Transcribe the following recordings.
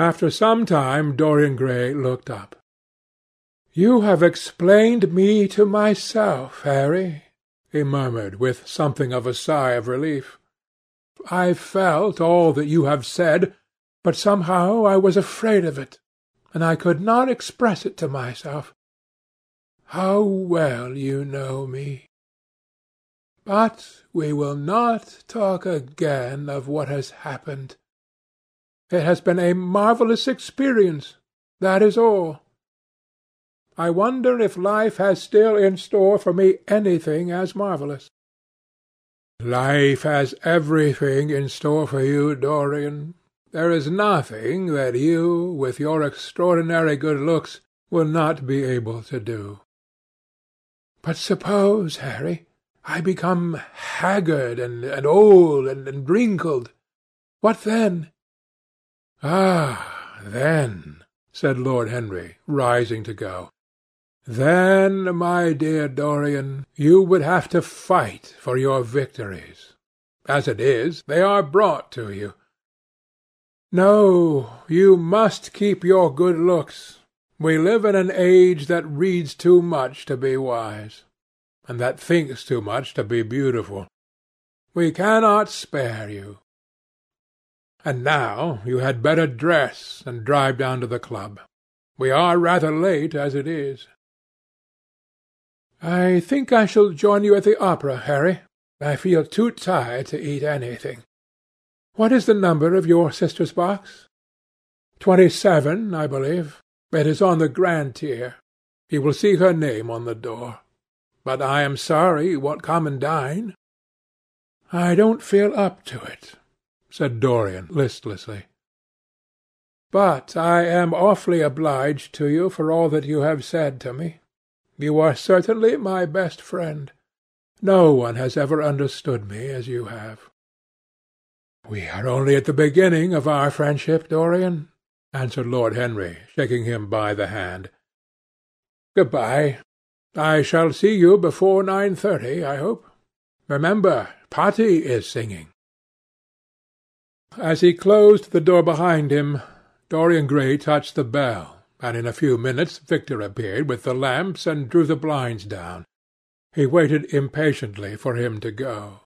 After some time Dorian Gray looked up. "You have explained me to myself, Harry," he murmured, with something of a sigh of relief. "I felt all that you have said, but somehow I was afraid of it, and I could not express it to myself. How well you know me! But we will not talk again of what has happened. It has been a marvellous experience, that is all. I wonder if life has still in store for me anything as marvellous. Life has everything in store for you, Dorian. There is nothing that you, with your extraordinary good looks, will not be able to do. But suppose, Harry, I become haggard and, and old and, and wrinkled. What then? "Ah, then," said Lord Henry, rising to go, "then, my dear Dorian, you would have to fight for your victories. As it is, they are brought to you. No, you must keep your good looks. We live in an age that reads too much to be wise, and that thinks too much to be beautiful. We cannot spare you. And now you had better dress and drive down to the club. We are rather late as it is." "I think I shall join you at the opera, Harry. I feel too tired to eat anything. What is the number of your sister's box?" "Twenty-seven, I believe. It is on the grand tier. You will see her name on the door. But I am sorry you won't come and dine." "I don't feel up to it said Dorian listlessly. "But I am awfully obliged to you for all that you have said to me. You are certainly my best friend. No one has ever understood me as you have." "We are only at the beginning of our friendship, Dorian," answered Lord Henry, shaking him by the hand. "Good-bye. I shall see you before nine thirty, I hope. Remember, Patti is singing. As he closed the door behind him, Dorian Gray touched the bell, and in a few minutes Victor appeared with the lamps and drew the blinds down. He waited impatiently for him to go.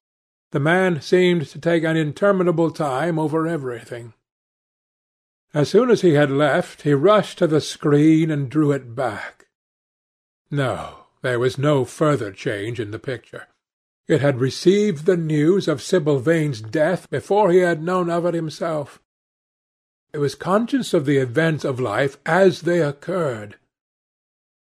The man seemed to take an interminable time over everything. As soon as he had left, he rushed to the screen and drew it back. No, there was no further change in the picture. It had received the news of Sibyl Vane's death before he had known of it himself. It was conscious of the events of life as they occurred.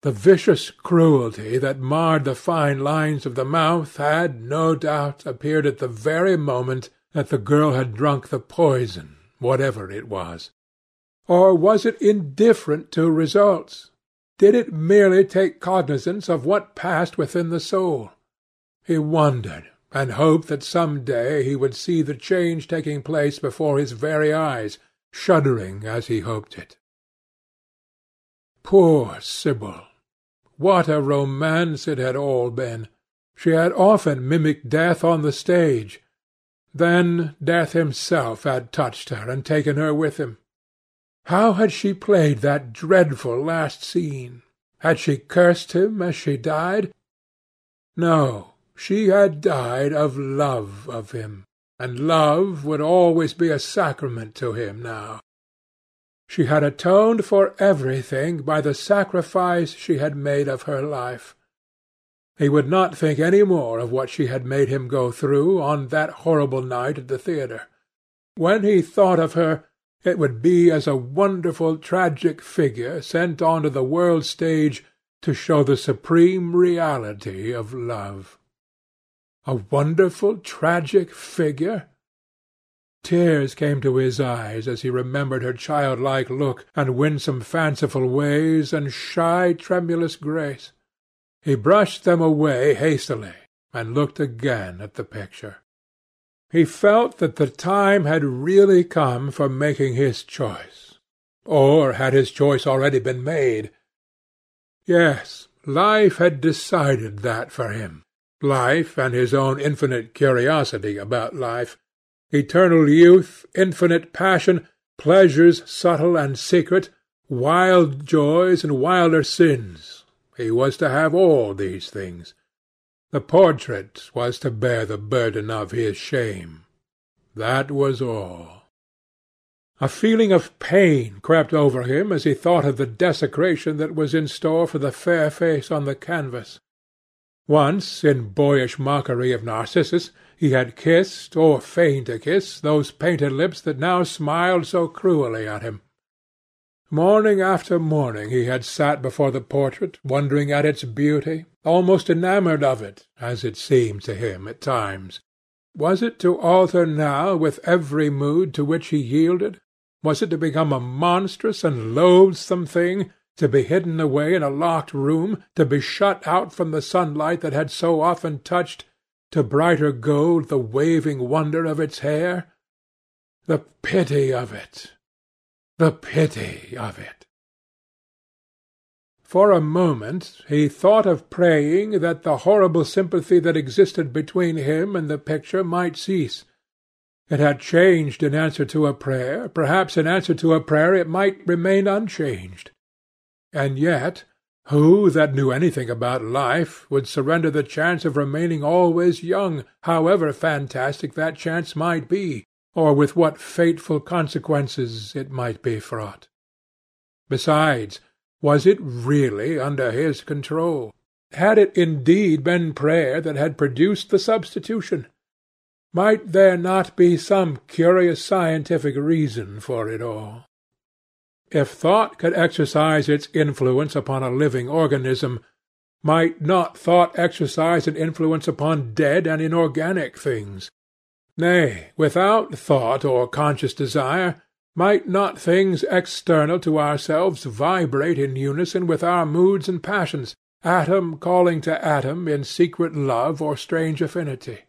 The vicious cruelty that marred the fine lines of the mouth had, no doubt, appeared at the very moment that the girl had drunk the poison, whatever it was. Or was it indifferent to results? Did it merely take cognizance of what passed within the soul? He wondered, and hoped that some day he would see the change taking place before his very eyes, shuddering as he hoped it. Poor Sibyl! What a romance it had all been! She had often mimicked death on the stage. Then death himself had touched her and taken her with him. How had she played that dreadful last scene? Had she cursed him as she died? No, she had died of love of him, and love would always be a sacrament to him now. She had atoned for everything by the sacrifice she had made of her life. He would not think any more of what she had made him go through on that horrible night at the theatre. When he thought of her, it would be as a wonderful tragic figure sent on to the world's stage to show the supreme reality of love. A wonderful, tragic figure? Tears came to his eyes as he remembered her childlike look, and winsome fanciful ways, and shy tremulous grace. He brushed them away hastily, and looked again at the picture. He felt that the time had really come for making his choice. Or had his choice already been made? Yes, life had decided that for him life and his own infinite curiosity about life, eternal youth, infinite passion, pleasures subtle and secret, wild joys and wilder sins, he was to have all these things. The portrait was to bear the burden of his shame. That was all. A feeling of pain crept over him as he thought of the desecration that was in store for the fair face on the canvas. Once, in boyish mockery of Narcissus, he had kissed, or feigned to kiss, those painted lips that now smiled so cruelly at him. Morning after morning he had sat before the portrait, wondering at its beauty, almost enamoured of it, as it seemed to him at times. Was it to alter now with every mood to which he yielded? Was it to become a monstrous and loathsome thing, to be hidden away in a locked room, to be shut out from the sunlight that had so often touched to brighter gold the waving wonder of its hair? The pity of it! The pity of it! For a moment he thought of praying that the horrible sympathy that existed between him and the picture might cease. It had changed in answer to a prayer; perhaps in answer to a prayer it might remain unchanged. And yet, who that knew anything about life would surrender the chance of remaining always young, however fantastic that chance might be? or with what fateful consequences it might be fraught. Besides, was it really under his control? Had it indeed been prayer that had produced the substitution? Might there not be some curious scientific reason for it all? If thought could exercise its influence upon a living organism, might not thought exercise an influence upon dead and inorganic things? Nay, without thought or conscious desire, might not things external to ourselves vibrate in unison with our moods and passions, atom calling to atom in secret love or strange affinity?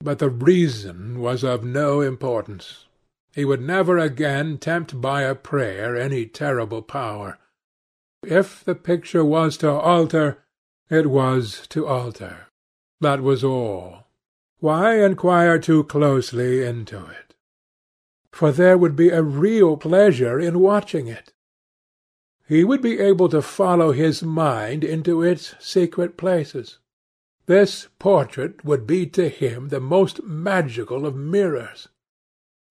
But the reason was of no importance. He would never again tempt by a prayer any terrible power. If the picture was to alter, it was to alter. That was all. Why inquire too closely into it? For there would be a real pleasure in watching it. He would be able to follow his mind into its secret places. This portrait would be to him the most magical of mirrors.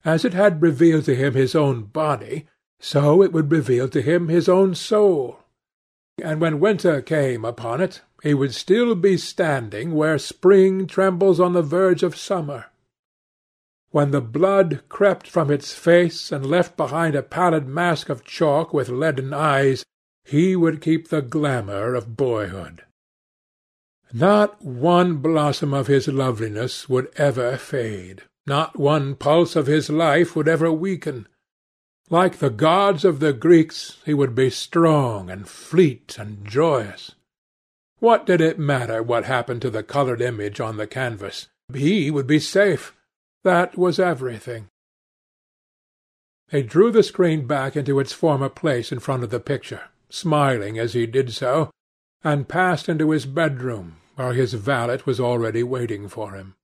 As it had revealed to him his own body, so it would reveal to him his own soul. And when winter came upon it, he would still be standing where spring trembles on the verge of summer. When the blood crept from its face and left behind a pallid mask of chalk with leaden eyes, he would keep the glamour of boyhood. Not one blossom of his loveliness would ever fade, not one pulse of his life would ever weaken. Like the gods of the Greeks, he would be strong and fleet and joyous. What did it matter what happened to the coloured image on the canvas? He would be safe. That was everything. He drew the screen back into its former place in front of the picture, smiling as he did so, and passed into his bedroom, where his valet was already waiting for him.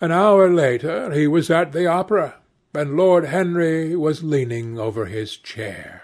An hour later he was at the opera, and Lord Henry was leaning over his chair.